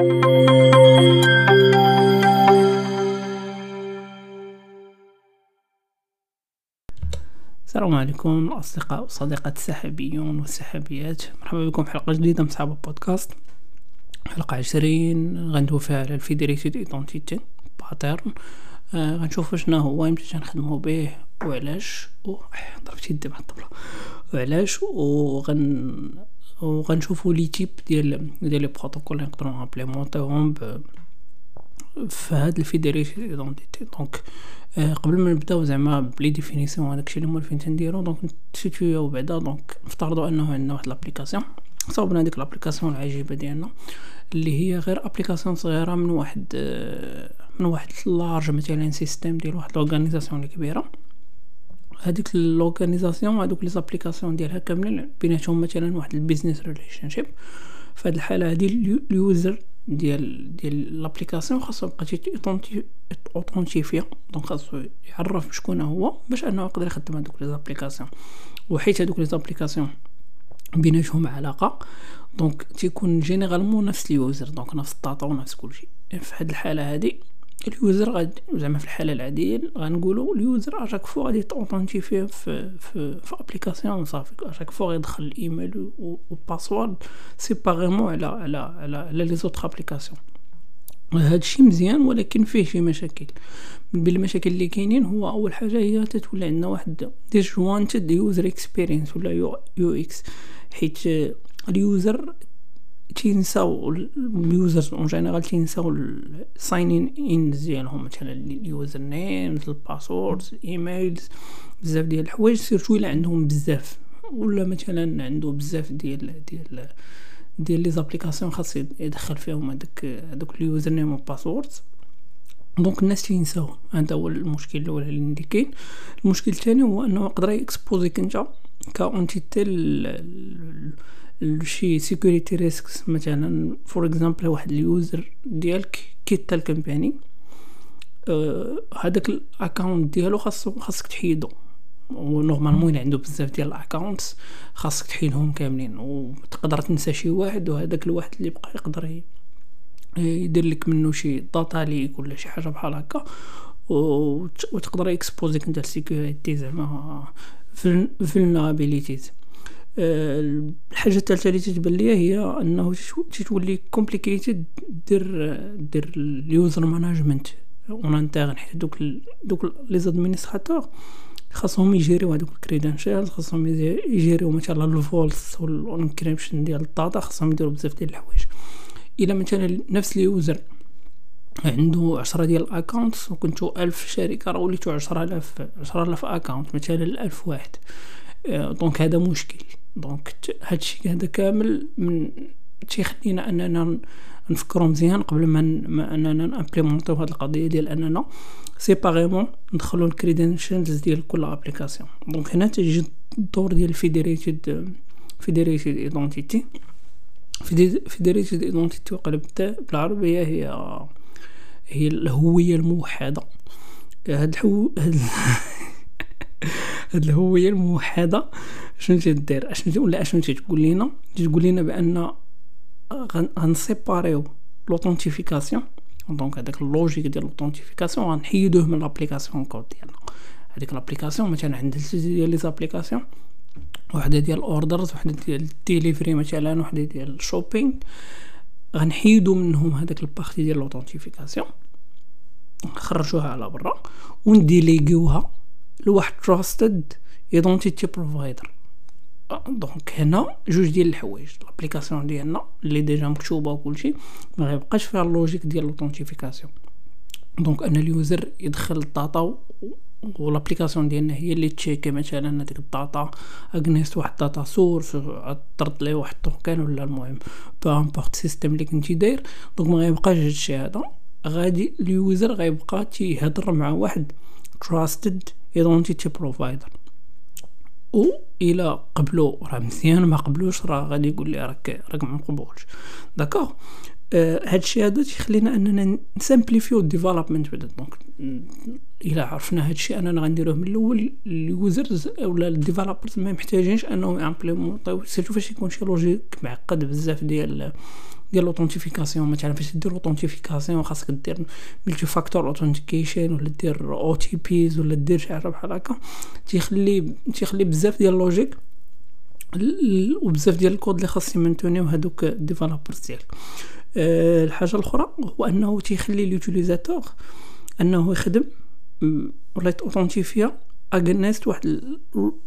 السلام عليكم أصدقاء وصديقات السحابيون والسحابيات مرحبا بكم في حلقة جديدة من صحاب البودكاست. حلقة عشرين غندويو فيها على ال federated identity pattern آه غنشوفو شنو هو يمشي نخدمو به وعلاش و ضربت يدي مع الطبلة. وعلاش وغن وغنشوفو les types ديال ديال les protocoles اللي نقدرو ن implément يوهم في هاد ال federated identity donc آه قبل ما نبداو زعما ب les définitions هذاك الشيء اللي مولفين تنديرو donc ن situ يو بعدا donc نفترضوا انه عندنا واحد l'application صوبنا هذيك l'application العجيبة ديالنا اللي هي غير application صغيرة من واحد آه من واحد large مثلا système ديال واحد l'organisation كبيرة. هذيك l'organisation هذوك les applications ديالها كاملين بيناتهم مثلا واحد ال business relationship في هذه الحالة هذه ال user ديال ديال l'application خاصو يبقى authentifié donc خاصو يعرف شكون هو باش أنه يقدر يخدم هذوك les applications وحيت هذوك les applications بيناتهم علاقة donc تيكون généralement نفس ال user donc نفس ال data ونفس كلشي. في هاد الحالة هادي ال user غادي زعما في الحالة العادية غنقولوا ال user à chaque fois غادي ت authentifié في في في application صافي à chaque fois غيدخل ال email وال password séparément على على على على les autres applications هادشي مزيان ولكن فيه شي مشاكل. من بين المشاكل اللي كاينين هو أول حاجة هي تتولي عندنا واحد disjointed user experience ولا U, UX. حيت ال user تينساو ال users en général تينساو ال sign-in ديالهم مثلا ال usernames ال passwords emails بزاف ديال الحوايج surtout الا عندهم بزاف ولا مثلا عنده بزاف ديال ديال ديال les applications خاص يدخل فيهم هذاك هذوك ال username وال passwords donc الناس تينساو هذا هو المشكل الأول اللي كاين المشكل الثاني هو انه يقدر ي expos يك en tant qu'entité شي security risks مثلا for example واحد ال user ديالك quitta ال company هذاك ال account ديالو خاصو خاصك تحيدو. و normalement عنده بزاف ديال ال accounts خاصك تحيدهم كاملين. وتقدر تنسى شي واحد وهذاك الواحد اللي بقى يقدر يدير لك منه شي data ليك ولا شي حاجة بحال هكا. وتقدر expose يك أنت ال security زعما vulnerabilities الحاجة الثالثة اللي تتبان ليا هي أنه تتولي complicated دير دير ال user management en interne حيت دوك دوك les administrateurs خاصهم ي gérer و هذوك ال credentials خاصهم ي gérer و مثلا الفولس وال encryption ديال ال data خاصهم يديروا بزاف ديال الحوايج. إلا مثلا نفس ال user عنده عشرة ديال ال account وكنتو ألف شركة راه وليتو عشرة آلاف عشرة آلاف account مثلا ألف واحد. donc هذا مشكل. donc هادشي هذا كامل من تيخلينا أننا نفكروا مزيان قبل ما, أننا ن implémenter و هاد القضية ديال أننا séparément ندخلوا ال credentials ديال كل application donc هنا تيجي الدور ديال federated federated identity federated identity وقلبتها بالعربية هي هي الهوية الموحدة. هاد الحو هاد هاد الهويه الموحدة. شنو تدير؟ اشنو ولا اشنو تقول لنا تقول لنا بأن غن séparer و l'authentification donc هذاك ال logic ديال l'authentification غنحيدوه من l'application code ديالنا. هذيك l'application مثلا عند ديال les applications وحدة ديال ال orders وحدة ديال الديليفري مثلا وحدة ديال ال shopping غنحيدو منهم هذاك ال partie ديال l'authentification نخرجوها على برا ون déléguer وها. لواحد trusted identity provider donc هنا جوج ديال الحوايج l'application ديالنا اللي déjà مكتوبه وكلشي ما غيبقاش فيها ال logic ديال l'authentification donc ان ال user يدخل ال data و l'application ديالنا هي اللي ت check ي مثلا هذيك ال data against واحد data source ترد ليه واحد token ولا المهم peu importe système اللي كنتي داير donc ما غيبقاش هادشي هذا غادي ال user غيبقى تيهضر مع واحد trusted identity provider و إلى قبلو راه مزيان ما قبلوش راه غادي يقول لي راك راك ما مقبولش d'accord آه هادشي هذا تيخلينا أننا ن simplifier و ال development بعدا donc إلى عرفنا هادشي اننا غنديروه من الأول ال users ولا ال developers ما محتاجينش أنهم implémenter و surtout فاش يكون شي logic معقد بزاف ديال ديال l'authentification مثلا فاش دير l'authentification خاصك دير multi-factor authentication ولا دير OTPs ولا دير شي حاجة بحال هكا. تيخلي تيخلي بزاف ديال ال logic وبزاف ديال الكود اللي خاص ي maintenir و هادوك ال developers ديالك. أه الحاجة الأخرى هو أنه تيخلي l'utilisateur أنه يخدم ولا authentifier against واحد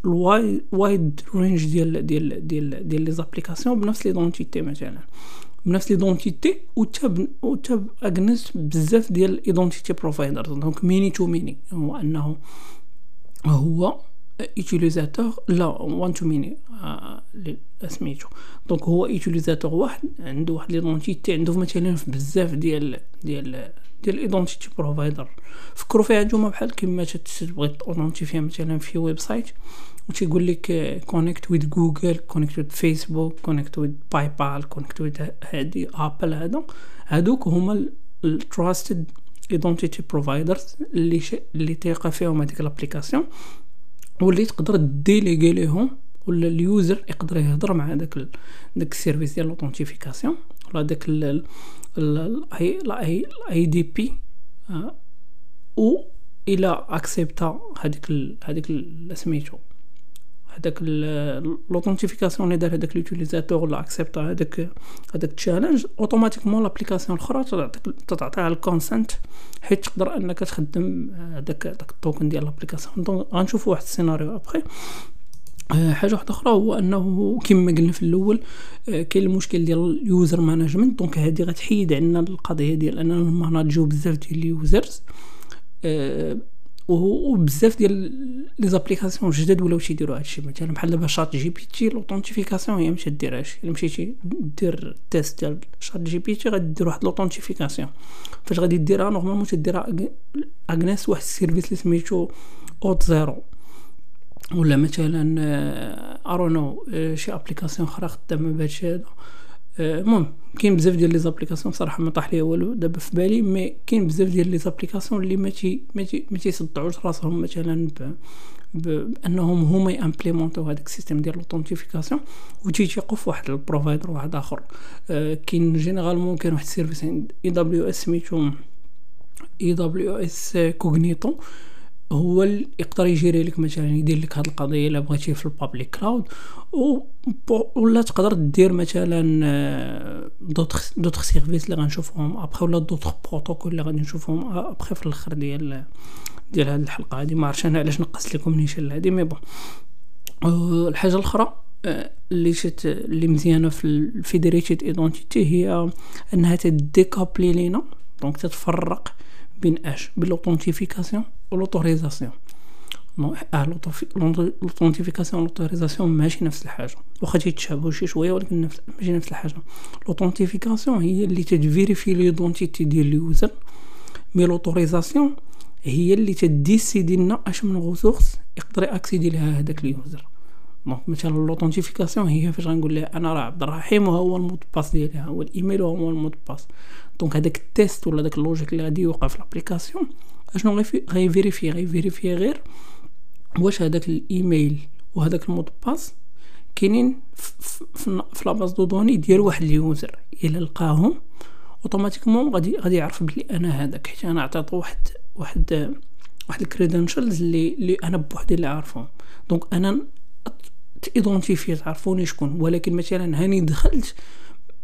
ال wide range ديال ديال ديال ديال les applications بنفس l'identité مثلا. بنفس l'identité و تاب against بزاف ديال identity providers donc many to many هو أنه هو utilisateur لا one to many سميتو. donc هو utilisateur واحد عنده واحد l'identité عنده مثلا في بزاف ديال ديال ديال ال identity provider فكروا فيها نتوما بحال كيما تبغي ت authentifier مثلا في website وتيقول لك connect with Google connect with Facebook connect with PayPal connect with هادي Apple هذا هادوك هما ال trusted identity providers اللي ش... اللي تيقع فيهم هذيك ال application واللي تقدر déléguer ليهم ولا ال user يقدر يهضر مع داك ال... داك ال service ديال l'authentification ولا داك ال IDP و إلى accepta هذيك هذيك سميتو. هذاك l'authentification اللي دار هذاك l'utilisateur ولا accepta هذاك هذاك ال challenge automatiquement l'application الأخرى تعطيك تعطيها ال consent حيت تقدر أنك تخدم هذاك داك ال token ديال l'application donc غنشوفوا واحد السيناريو ابخي آه، حاجة واحدة أخرى هو أنه كما قلنا في الأول آه، كاين المشكل ديال ال user management donc هذه غتحيد عندنا القضية ديال أننا ن manager و بزاف ديال ال users وبزاف ديال les applications جداد ولاو تيديروا هادشي. مثلا بحال دابا ChatGPT l'authentification هي ماشي دير هادشي الا مشيتي دير test ديال ChatGPT غادي دير واحد l'authentification فاش غادي ديرها normalement تديرها against واحد ال service اللي سميتو اوت زيرو ولا مثلا ارونو آه، آه، شي application أخرى خدامة بهادشي هذا. المهم كاين بزاف ديال les applications صراحة ما طاح ليا والو دابا في بالي mais كاين بزاف ديال les applications اللي ما تي ما تيصدعوش راسهم مثلا ب بأنهم هما ي implémenter و هذاك ال système ديال l'authentification و تيثيقوا في واحد ال provider واحد آخر. أه كاين généralement كاين واحد ال service AWS سميتو AWS Cognito. هو اللي يقدر ي gérer لك مثلا يدير لك هاد القضية إلا بغيتي في ال public cloud ولا تقدر دير مثلا d'autres d'autres services اللي غنشوفهم أبخي ولا d'autres protocoles اللي غادي نشوفهم أبخي في الأخر ديال ديال هاد الحلقة هادي. ما عرفتش أنا علاش نقصت لكم نيشان هادي mais bon. الحاجة الأخرى اللي شت اللي مزيانة في ال federated identity هي أنها تديكابلي لينا donc تتفرق بين اش بين l'authentification و l'autorisation آه l'authentification و l'autorisation ماشي نفس الحاجة واخا تيتشابهوا شي شوية ولكن نفس ماشي نفس الحاجة l'authentification هي اللي تفيريفي l'identité ديال ال user mais l'autorisation هي اللي تديسيدي لنا اش من ressource يقدر accéder لها هذاك ال user donc مثلا l'authentification هي فاش غنقول لها أنا راه عبد الرحيم وها هو ال mot de passe ديالي هو الايميل وهو ال mot de passe donc هذاك ال test ولا داك ال logique اللي غادي يوقع في ال application اشنو غيفيريفي غيفيريفي غير واش هذاك الايميل وهذاك ال mot de passe كاينين في la base de données ديال واحد ال user الا لقاهم automatiquement غادي غادي يعرف بلي أنا هذاك حيت أنا عطيتو واحد واحد واحد ال credentials اللي اللي أنا بوحدي اللي عارفهم donc أنا تيدونتيفي تعرفوني شكون ولكن مثلا هاني دخلت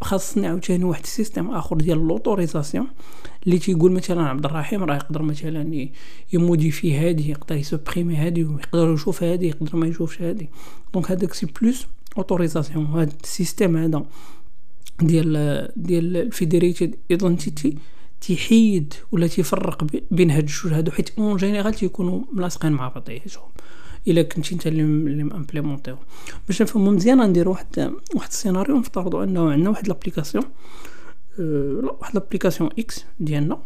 خاصني عاوتاني واحد ال système آخر ديال l'autorisation اللي تيقول مثلا عبد الرحيم راه يقدر مثلا يموديفي هادي يقدر يسوبريمي هادي ويقدر يشوف هادي يقدر ما يشوفش هادي. donc هذاك c'est plus autorisation. هاد ال système هذا ديال ديال ال federated identity تيحيد ولا تيفرق بين هاد الجوج هادو حيت en général تيكونوا ملاصقين مع بعضياتهم. إلا كنتي أنت اللي امبليمونطيو باش نفهمو مزيان غندير واحد واحد السيناريو نفترضوا أنه عندنا واحد l'application أه واحد l'application X ديالنا.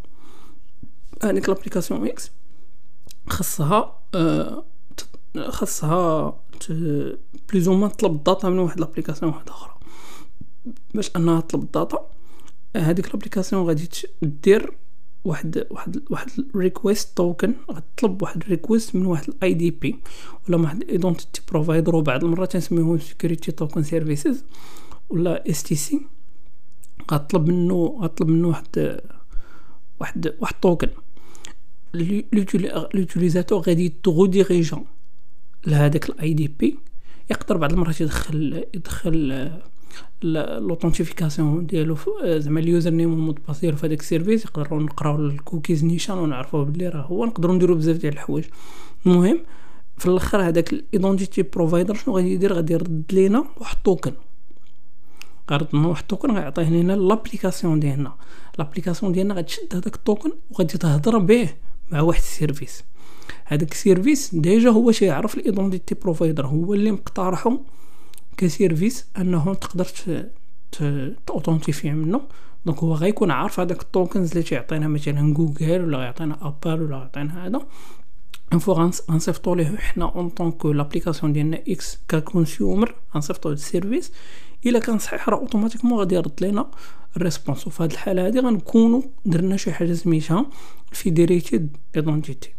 هذيك l'application X خاصها أه خاصها بليز أو تطلب ال data من واحد l'application واحدة أخرى باش أنها تطلب ال data هذيك l'application غادي دير واحد واحد واحد request token غتطلب واحد request من واحد IDP ولا واحد identity provider وبعض المرات تنسميوهم security token services ولا STS غطلب منه غطلب منه واحد واحد واحد token l'utilisateur غادي ديريجون لهذاك ال IDP يقدر بعض المرات يدخل يدخل l'authentification ديالو زعما ال username وال mot de passe ديالو في هذاك ال service يقدروا نقراو الكوكيز نيشان ونعرفوه بلي راه هو نقدروا نديرو بزاف ديال الحوايج. المهم في الآخر هذاك ال identity provider شنو غادي يدير؟ غادي يرد لينا واحد token غرد لنا واحد ال token غيعطيه لينا l'application ديالنا. l'application ديالنا غتشد هذاك ال token وغادي تهضر به مع واحد ال service. هذاك ال service déjà هو تيعرف ال identity provider هو اللي مقترحو ك service أنه تقدر تاوثنتيفي منه. donc هو غيكون عارف هذاك ال tokens اللي تيعطينا مثلا جوجل ولا يعطينا أبل ولا يعطينا هذا. فوا غنصيفطو ليه حنا en tant que l'application ديالنا X ك consumer غنصيفطو ال service إلا كان صحيح راه automatiquement غادي يرد لينا ال response. وفي هاد الحالة هادي غنكونوا درنا شي حاجة سميتها federated identity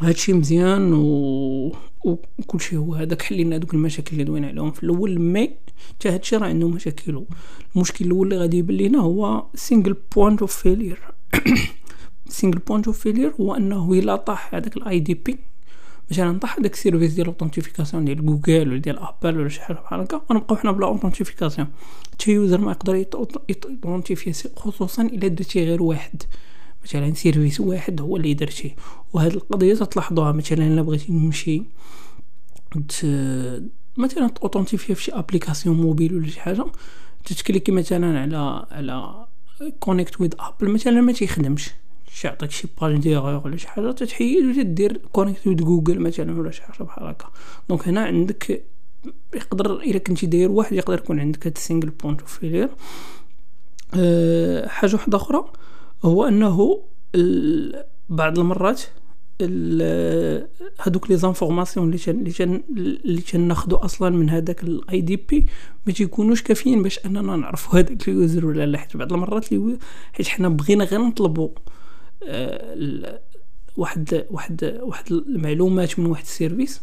هادشي مزيان و وكل شيء هو هذاك حلينا دوك المشاكل اللي دوينا عليهم في الأول mais حتى هادشي راه عنده مشاكل. المشكل الأول اللي غادي يبان لينا هو single point of failure single point of failure هو أنه إلا طاح هذاك ال IDP مثلا طاح داك ال service ديال ال authentification ديال جوجل ولا ديال ابل ولا شي حاجة بحال هكا غنبقاو حنا بلا authentification حتى user ما يقدر يتونتيفي خصوصا إلا درتي غير واحد. مثلا service واحد هو اللي درتي وهاد القضية تلاحظوها مثلا إلا بغيتي نمشي مثلا اوثنتيفي في شي application mobile ولا شي حاجة تتكليكي مثلا على على connect with Apple مثلا ما تيخدمش. شي يعطيك شي page d'erreur ولا شي حاجة تتحيد وتدير connect with Google مثلا ولا شي حاجة بحال هكا. donc هنا عندك يقدر إلا كنتي داير واحد يقدر يكون عندك هاد ال single point of failure أه حاجة واحدة أخرى هو أنه بعض المرات هادوك les informations اللي تن اللي تن اللي تناخدو أصلا من هذاك ال IDP ما تيكونوش كافيين باش أننا نعرفوا هذاك ال user ولا لا. حيت بعض المرات حيت حنا بغينا غير نطلبوا آه واحد واحد واحد المعلومات من واحد ال service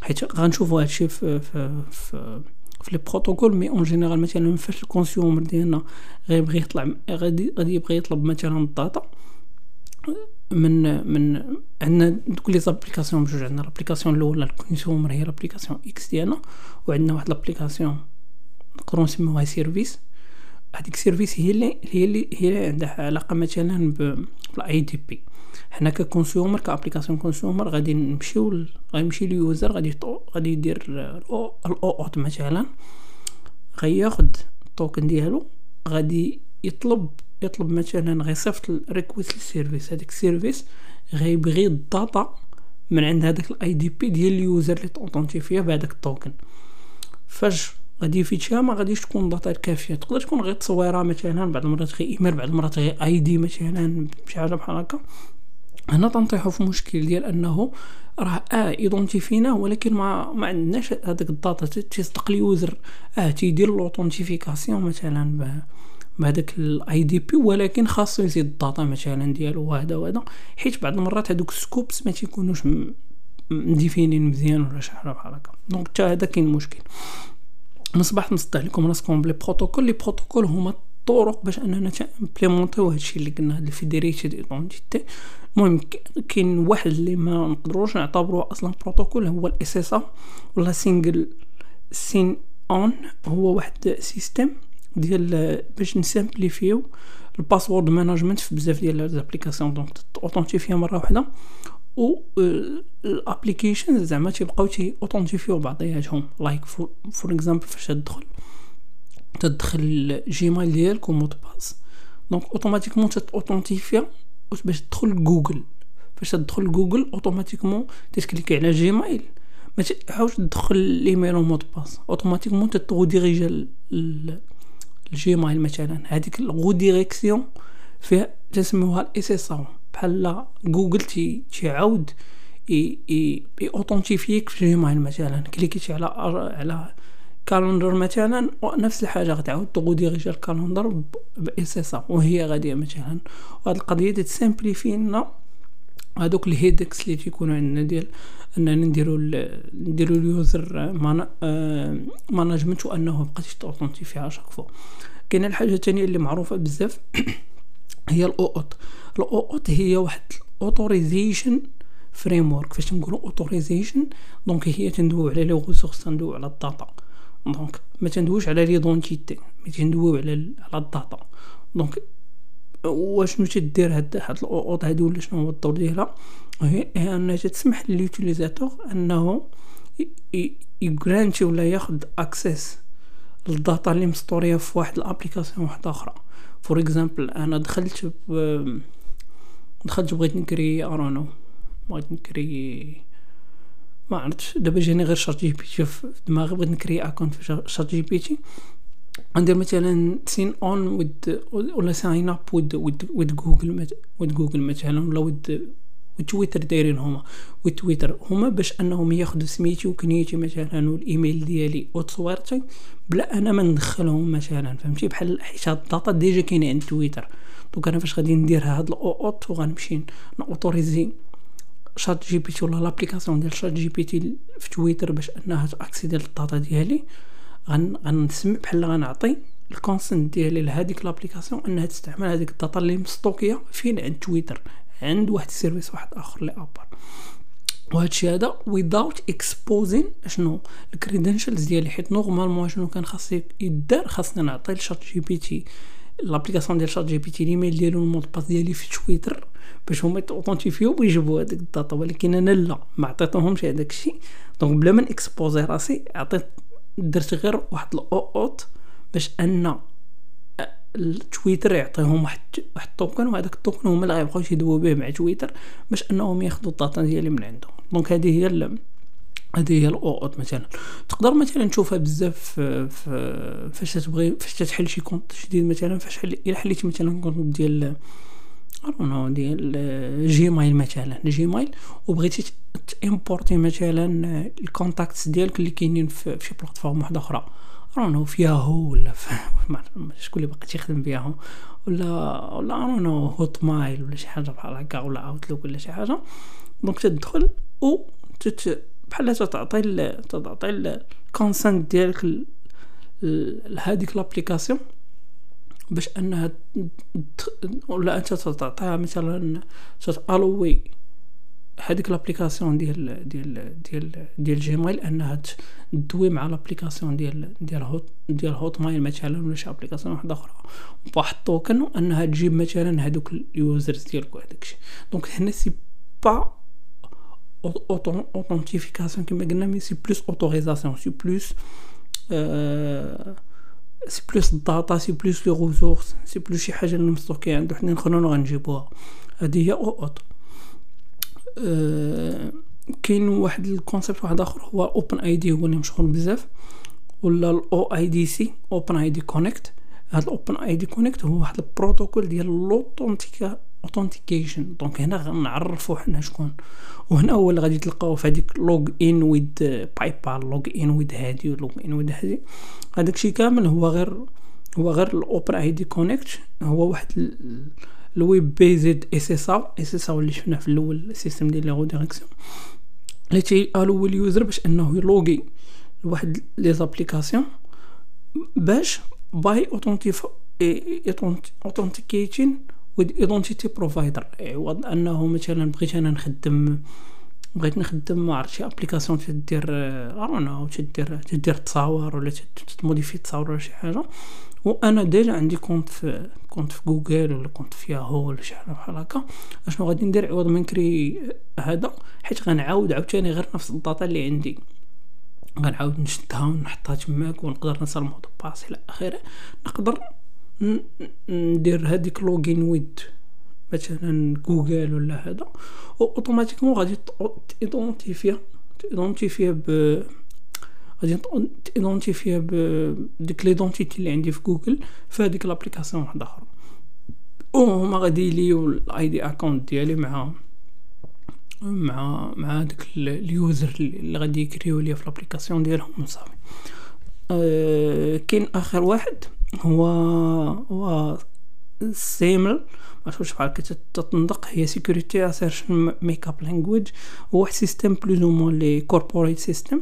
حيت غنشوفوا هادشي في في في في les protocoles mais en général مثلا فاش ال consumer ديالنا غيبغي يطلع غادي غادي يبغي يطلب مثلا ال data. من من عندنا دوك les applications بجوج عندنا l'application الأولى ال consumer هي l'application X ديالنا وعندنا واحد l'application نقدروا نسميوها service هذيك service هي اللي هي اللي هي اللي عندها علاقة مثلا بال IDP حنا ك consumer ك application consumer غادي نمشيو غيمشي ال user غادي غادي يدير ال OAuth مثلا. غياخد ال token ديالو غادي يطلب يطلب مثلا غيصيفط request لل service. هذاك ال service غيبغي ال data من عند هذاك ال IDP ديال ال user اللي توثنتيفيا بهذاك ال token فاش غادي يفيتشيها ما غاديش تكون data كافيه تقدر تكون غير تصويره مثلا بعض المرات غير ايميل بعض المرات غير ID مثلا شي حاجة بحال هكا. هنا تنطيحو في مشكل ديال انه راه آه identifiينا ولكن ما ما عندناش هذاك la data تيصدق ال user آه تيدير l'authentification مثلا بهذاك ال IDP ولكن خاصو يزيد la data مثلا ديالو وهذا وهذا حيت بعض المرات هذوك ال scopes ما تيكونوش مdéfiniين مزيان ولا شي حاجة بحال هكا. donc حتى هذا كاين مشكل. نصبح نصدح لكم راسكم بلي protocole. Les protocoles هما الطرق باش أننا implémentيو هادشي اللي قلنا هاد ال federated identity المهم كاين واحد اللي ما نقدروش نعتبروه أصلا بروتوكول هو ال SSO ولا single sign-on هو واحد système ديال باش نsimplifيو ال password management في بزاف ديال les applications donc authentifia مرة واحدة و les applications زعما تيبقاو تي authentifيو بعضياتهم. like for example فاش تدخل تدخل الجيميل ديالك ومود باس. دونك اوتوماتيكمون تاوثنتيفيا باش تدخل جوجل فاش تدخل Google automatiquement تcliquي على Gmail ما تعاودش تدخل الايميل ومود باس اوتوماتيكمون تغو ديريجا الجيميل مثلا هذيك la redirection فيها تسموها ال SSO بحال جوجل تي تيعاود اي اي اوثنتيفيك في جيميل مثلا كليكيتي على على كالندر مثلا نفس الحاجة غتعاود تغو ديريجا الكالندر اس وهي غادية مثلا. وهاد القضية تسامبليفي لنا هادوك الهيدكس اللي تيكونوا عندنا ديال اننا نديرو نديرو اليوزر مانجمنت وأنه مبقاتيش توثنتيفي على شاك فوا كاينة الحاجة الثانية اللي معروفة بزاف هي الاوت ال OAuth هي واحد authorization framework فاش نقولوا authorization donc هي تندويو على les ressources تندويو على la data. Donc ما تندويوش على l'identité mais تندويو على على la data. Donc واشنو تدير هاد هاد ال OAuth هادي ولا شنو هو الدور ديالها؟ هي أنها تسمح ل l'utilisateur أنه يgrantي ولا ياخد access ل la data اللي مstoréه في واحد l'application واحدة أخرى. For example أنا دخلت ب... دخلت بغيت نكري ارونو بغيت نكري ما عرفتش. دابا جاني غير ChatGPT في دماغي بغيت نكري account في ChatGPT. ندير مثلا sign in with ولا sign up with with Google with Google مثلا ولا with Twitter دايرين هما. وتويتر هما باش أنهم ياخذوا سميتي وكنيتي مثلا و l'email ديالي وتصويرتي بلا أنا ما ندخلهم مثلا. فهمتي؟ بحال حيت هاد la data déjà كاينة عند Twitter donc أنا فاش غادي ندير هاد ال OAuth وغنمشي نautorisي ChatGPT ولا l'application ديال ChatGPT في تويتر باش انها تاكسيدي للداتا ديالي غن غنسمي بحال غنعطي ال consent ديالي لهاديك l'application انها تستعمل هذيك la data اللي مstockéة فين؟ عند تويتر عند واحد le service واحد آخر اللي أبر. وهادشي هذا without exposing شنو ال credentials ديالي حيت normalement شنو كان خاص يدار خاصني نعطي ل ChatGPT. l'application ديال ChatGPT l'email ديالو ال mot de passe ديالي في تويتر باش هما يتauthentifيو ويجيبوا هذيك la data ولكن أنا لا ما عطيتهمش هذاك الشيء donc بلا ما نexposي راسي عطيت درت غير واحد ال OAuth باش ان تويتر يعطيهم واحد واحد ال token وهذاك ال token هما اللي غيبقاو يدويو به مع تويتر باش انهم ياخذوا la data ديالي من عندهم donc هذه هي هذه هي ال OAuth مثلا. تقدر مثلا تشوفها بزاف فاش تبغي فاش تحل شي compte جديد مثلا فاش حل إلا حليتي مثلا compte ديال euh ديال Gmail مثلا Gmail وبغيتي تimportي مثلا les contacts ديالك اللي كاينين في شي plateforme واحدة أخرى. رونو في ياهو ولا شكون اللي باقي تيخدم بياهو ولا ولا euh Hotmail ولا شي حاجة بحال هكا ولا Outlook ولا شي حاجة. donc تدخل و تت بحال تعطي تعطي ال consent ديالك لهاديك l'application باش انها ولا انت تعطيها مثلا تallowي هذيك l'application ديال ديال ديال ديال Gmail انها تدوي مع l'application ديال ديال Hot ديال Hotmail مثلا ولا شي application واحدة أخرى. بواحد ال token انها تجيب مثلا هذوك ال users ديالك وهداك الشيء. donc هنا c'est pas authentification كما قلنا mais c'est plus autorisation c'est plus c'est plus la data c'est plus les ressources c'est plus شي حاجة اللي مstocké عنده حنا نخلونا غنجيبوها هذه هي OAuth أه كاين واحد le concept واحد اخر هو OpenID هو اللي مشهور بزاف ولا الاو اي دي سي اوبن اي دي كونيكت هاد ال OpenID Connect هو واحد le protocole ديال l'authentica authentication donc هنا غنعرفوا حنا شكون. وهنا هو اللي غادي تلقاو في هذيك login with PayPal login with هادي و login with هادي. هذاك الشيء كامل هو غير هو غير ال OpenID Connect. هو واحد الويب بيزد اس اس أو اس اس أو اللي شفناه في الأول le système ديال la redirection اللي تيقالوا ال user باش أنه يloggي لواحد les applications باش by authentic identity provider عوض أنه مثلا بغيت أنا نخدم بغيت نخدم عرفت شي application تدير ارونو تدير تدير تصاور ولا ت modifier تصاور ولا شي حاجة. وأنا déjà عندي compte في compte في جوجل ولا compte في ياهو ولا شي حاجة بحال هكا. أشنو غادي ندير؟ عوض ما نكري هذا. حيت غنعاود عاوتاني غير نفس ال data اللي عندي. غنعاود نشدها ونحطها تماك ونقدر نصل mot de passe إلى اخره نقدر ندير هذيك login with مثلا جوجل ولا هذا automatiquement غادي ت identifier ت identifier ب غادي تيدونتيفيا بديك l'identité اللي عندي في جوجل في هذيك l'application واحدة أخرى وهما غادي ي lier و ال ID account ديالي مع مع مع داك ال user اللي غادي ي créer و ليا في l'application ديالهم صافي أه كاين آخر واحد. هو هو SAML معرفتش بحال كتطندق هي Security Assertion Markup Language هو واحد system plus ou moins les corporate system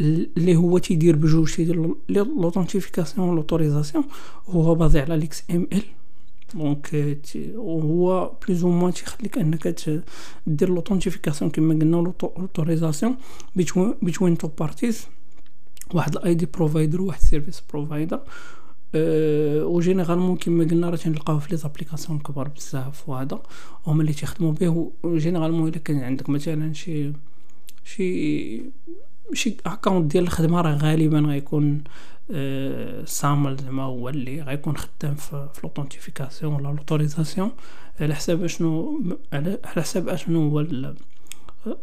اللي هو تيدير بجوج تيدير l'authentification l'autorisation هو basé على l'XML donc هو plus ou moins تيخليك أنك دير l'authentification كما قلنا l'autorisation between two parties واحد ال ID provider وواحد service provider و généralement كيما قلنا راه تنلقاوه في les applications كبار بزاف وهذا هما اللي تيخدموا به و généralement إلا كان عندك مثلا شي شي شي account ديال الخدمة راه غالبا غيكون SAML زعما هو اللي غيكون خدام في l'authentification ولا l'autorisation على حساب أشنو على حساب أشنو هو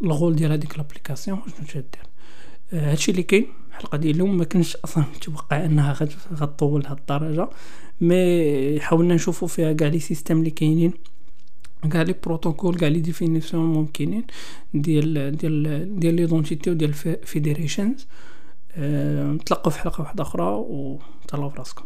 الغول ديال هذيك l'application شنو تدير هادشي اللي كاين الحلقة ديال اليوم ما كنش أصلا متوقع إنها غطول لهاد الدرجة mais حاولنا نشوفوا فيها كاع les systèmes اللي كاينين كاع les protocoles كاع les définitions ممكنين ديال ديال ديال l'identité وديال فيدريشنز نتلاقاو في حلقة واحدة أخرى و تهلاو فراسكم